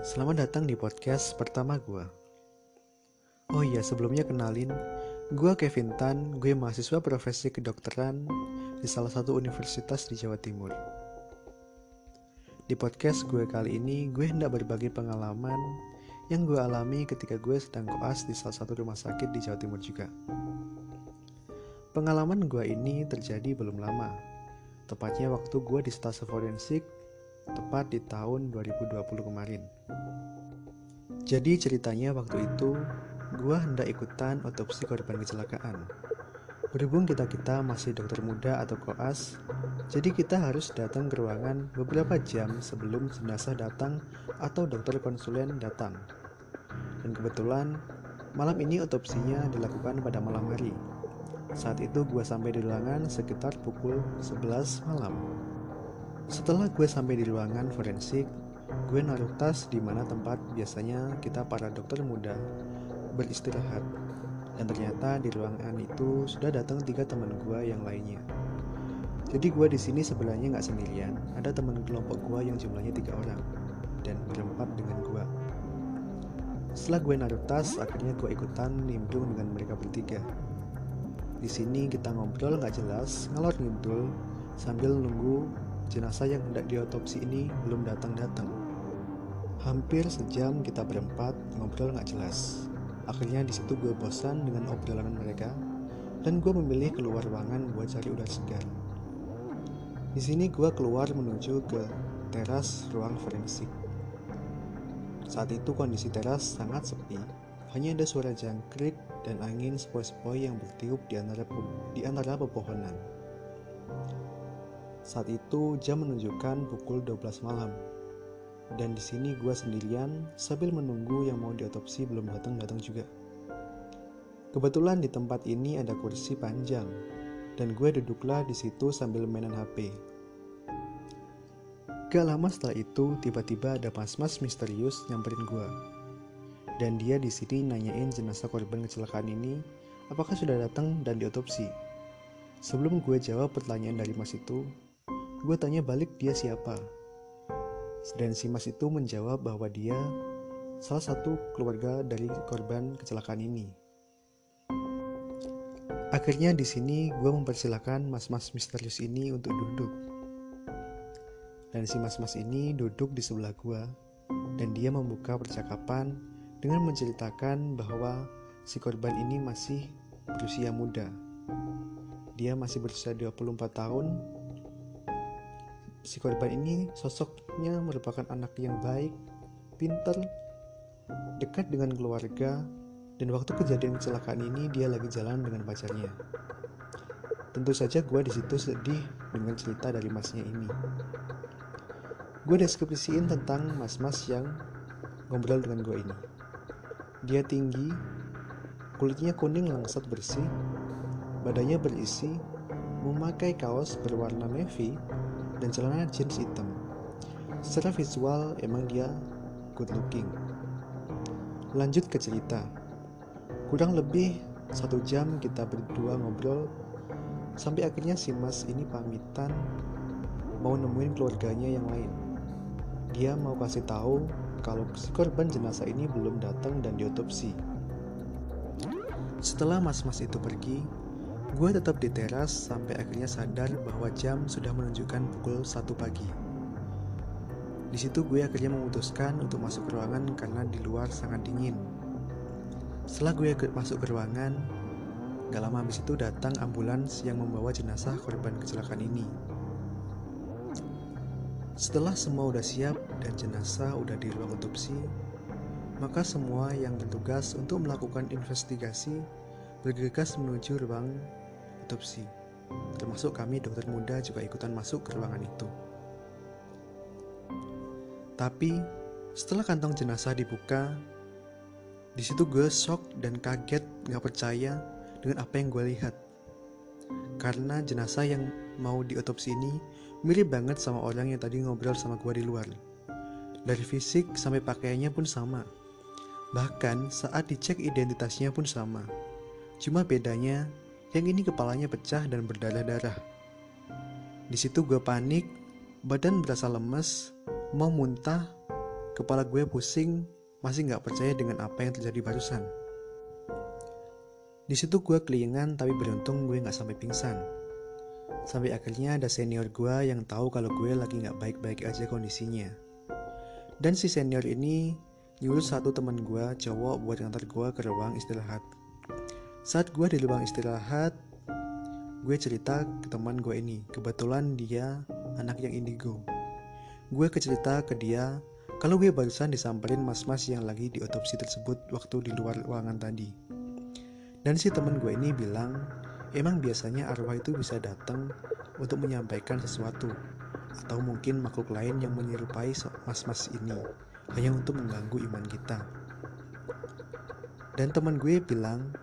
Selamat datang di podcast pertama gue. Oh iya, sebelumnya kenalin, gue Kevin Tan, gue mahasiswa profesi kedokteran di salah satu universitas di Jawa Timur. Di podcast gue kali ini, gue hendak berbagi pengalaman yang gue alami ketika gue sedang koas di salah satu rumah sakit di Jawa Timur juga. Pengalaman gue ini terjadi belum lama, tepatnya waktu gue di stase forensik tepat di tahun 2020 kemarin. Jadi ceritanya waktu itu gua hendak ikutan otopsi korban kecelakaan. Berhubung kita-kita masih dokter muda atau koas, jadi kita harus datang ke ruangan beberapa jam sebelum jenazah datang atau dokter konsulen datang. Dan kebetulan malam ini otopsinya dilakukan pada malam hari. Saat itu gua sampai di ruangan sekitar pukul 11 malam. Setelah gue sampai di ruangan forensik, gue naruh tas di mana tempat biasanya kita para dokter muda beristirahat. Dan ternyata di ruangan itu sudah datang tiga teman gue yang lainnya. Jadi gue di sini sebenarnya nggak sendirian. Ada teman kelompok gue yang jumlahnya tiga orang dan berempat dengan gue. Setelah gue naruh tas, akhirnya gue ikutan nimbrung dengan mereka bertiga. Di sini kita ngobrol nggak jelas, ngalor ngidul sambil nunggu jenazah yang hendak diotopsi ini belum datang-datang. Hampir sejam kita berempat ngobrol nggak jelas. Akhirnya di situ gue bosan dengan obrolan mereka dan gue memilih keluar ruangan buat cari udara segar. Di sini gue keluar menuju ke teras ruang forensik. Saat itu kondisi teras sangat sepi, hanya ada suara jangkrik dan angin sepoi-sepoi yang bertiup di antara, di antara pepohonan. Saat itu jam menunjukkan pukul 12 malam. Dan di sini gue sendirian sambil menunggu yang mau diotopsi belum datang-datang juga. Kebetulan di tempat ini ada kursi panjang dan gue duduklah di situ sambil mainan HP. Gak lama setelah itu, tiba-tiba ada mas-mas misterius nyamperin gue. Dan dia di sini nanyain jenazah korban kecelakaan ini apakah sudah datang dan diotopsi. Sebelum gue jawab pertanyaan dari mas itu, Gue tanya balik dia siapa. Dan si mas itu menjawab bahwa dia salah satu keluarga dari korban kecelakaan ini. Akhirnya di sini gue mempersilahkan mas-mas misterius ini untuk duduk. Dan si mas-mas ini duduk di sebelah gue dan dia membuka percakapan dengan menceritakan bahwa si korban ini masih berusia muda. Dia masih berusia 24 tahun si korban ini sosoknya merupakan anak yang baik, pinter, dekat dengan keluarga, dan waktu kejadian kecelakaan ini dia lagi jalan dengan pacarnya. Tentu saja gue di situ sedih dengan cerita dari masnya ini. Gue deskripsiin tentang mas-mas yang ngobrol dengan gue ini. Dia tinggi, kulitnya kuning langsat bersih, badannya berisi, memakai kaos berwarna navy dan celana jeans hitam. Secara visual emang dia good looking. Lanjut ke cerita. Kurang lebih satu jam kita berdua ngobrol sampai akhirnya si mas ini pamitan mau nemuin keluarganya yang lain. Dia mau kasih tahu kalau si korban jenazah ini belum datang dan diotopsi. Setelah mas-mas itu pergi, Gue tetap di teras sampai akhirnya sadar bahwa jam sudah menunjukkan pukul 1 pagi. Di situ gue akhirnya memutuskan untuk masuk ke ruangan karena di luar sangat dingin. Setelah gue masuk ke ruangan, gak lama habis itu datang ambulans yang membawa jenazah korban kecelakaan ini. Setelah semua udah siap dan jenazah udah di ruang otopsi, maka semua yang bertugas untuk melakukan investigasi bergegas menuju ruang otopsi. Termasuk kami dokter muda juga ikutan masuk ke ruangan itu. Tapi setelah kantong jenazah dibuka, di situ gue shock dan kaget gak percaya dengan apa yang gue lihat. Karena jenazah yang mau diotopsi ini mirip banget sama orang yang tadi ngobrol sama gue di luar. Dari fisik sampai pakaiannya pun sama. Bahkan saat dicek identitasnya pun sama. Cuma bedanya yang ini kepalanya pecah dan berdarah-darah. Di situ gue panik, badan berasa lemes, mau muntah, kepala gue pusing, masih nggak percaya dengan apa yang terjadi barusan. Di situ gue kelingan tapi beruntung gue nggak sampai pingsan. Sampai akhirnya ada senior gue yang tahu kalau gue lagi nggak baik-baik aja kondisinya. Dan si senior ini nyuruh satu teman gue cowok buat ngantar gue ke ruang istirahat. Saat gue di ruang istirahat, gue cerita ke teman gue ini. Kebetulan dia anak yang indigo. Gue kecerita ke dia kalau gue barusan disamperin mas-mas yang lagi di otopsi tersebut waktu di luar ruangan tadi. Dan si temen gue ini bilang, emang biasanya arwah itu bisa datang untuk menyampaikan sesuatu, atau mungkin makhluk lain yang menyerupai mas-mas ini, hanya untuk mengganggu iman kita. Dan teman gue bilang,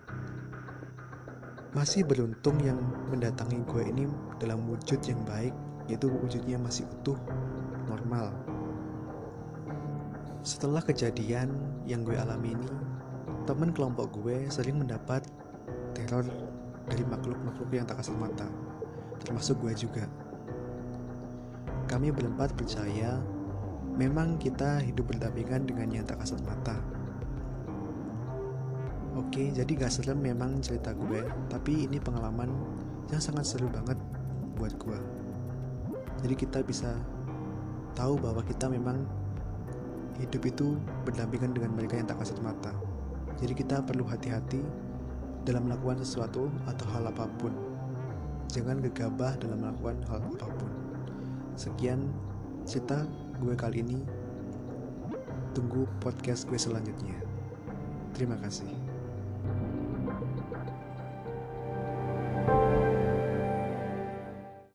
masih beruntung yang mendatangi gue ini dalam wujud yang baik, yaitu wujudnya masih utuh, normal, setelah kejadian yang gue alami ini, temen kelompok gue sering mendapat teror dari makhluk-makhluk yang tak kasat mata, termasuk gue juga. Kami berempat percaya memang kita hidup berdampingan dengan yang tak kasat mata. Oke, jadi gak serem memang cerita gue, tapi ini pengalaman yang sangat seru banget buat gue. Jadi kita bisa tahu bahwa kita memang hidup itu berdampingan dengan mereka yang tak kasat mata. Jadi kita perlu hati-hati dalam melakukan sesuatu atau hal apa pun. Jangan gegabah dalam melakukan hal apa pun. Sekian cerita gue kali ini. Tunggu podcast gue selanjutnya. Terima kasih.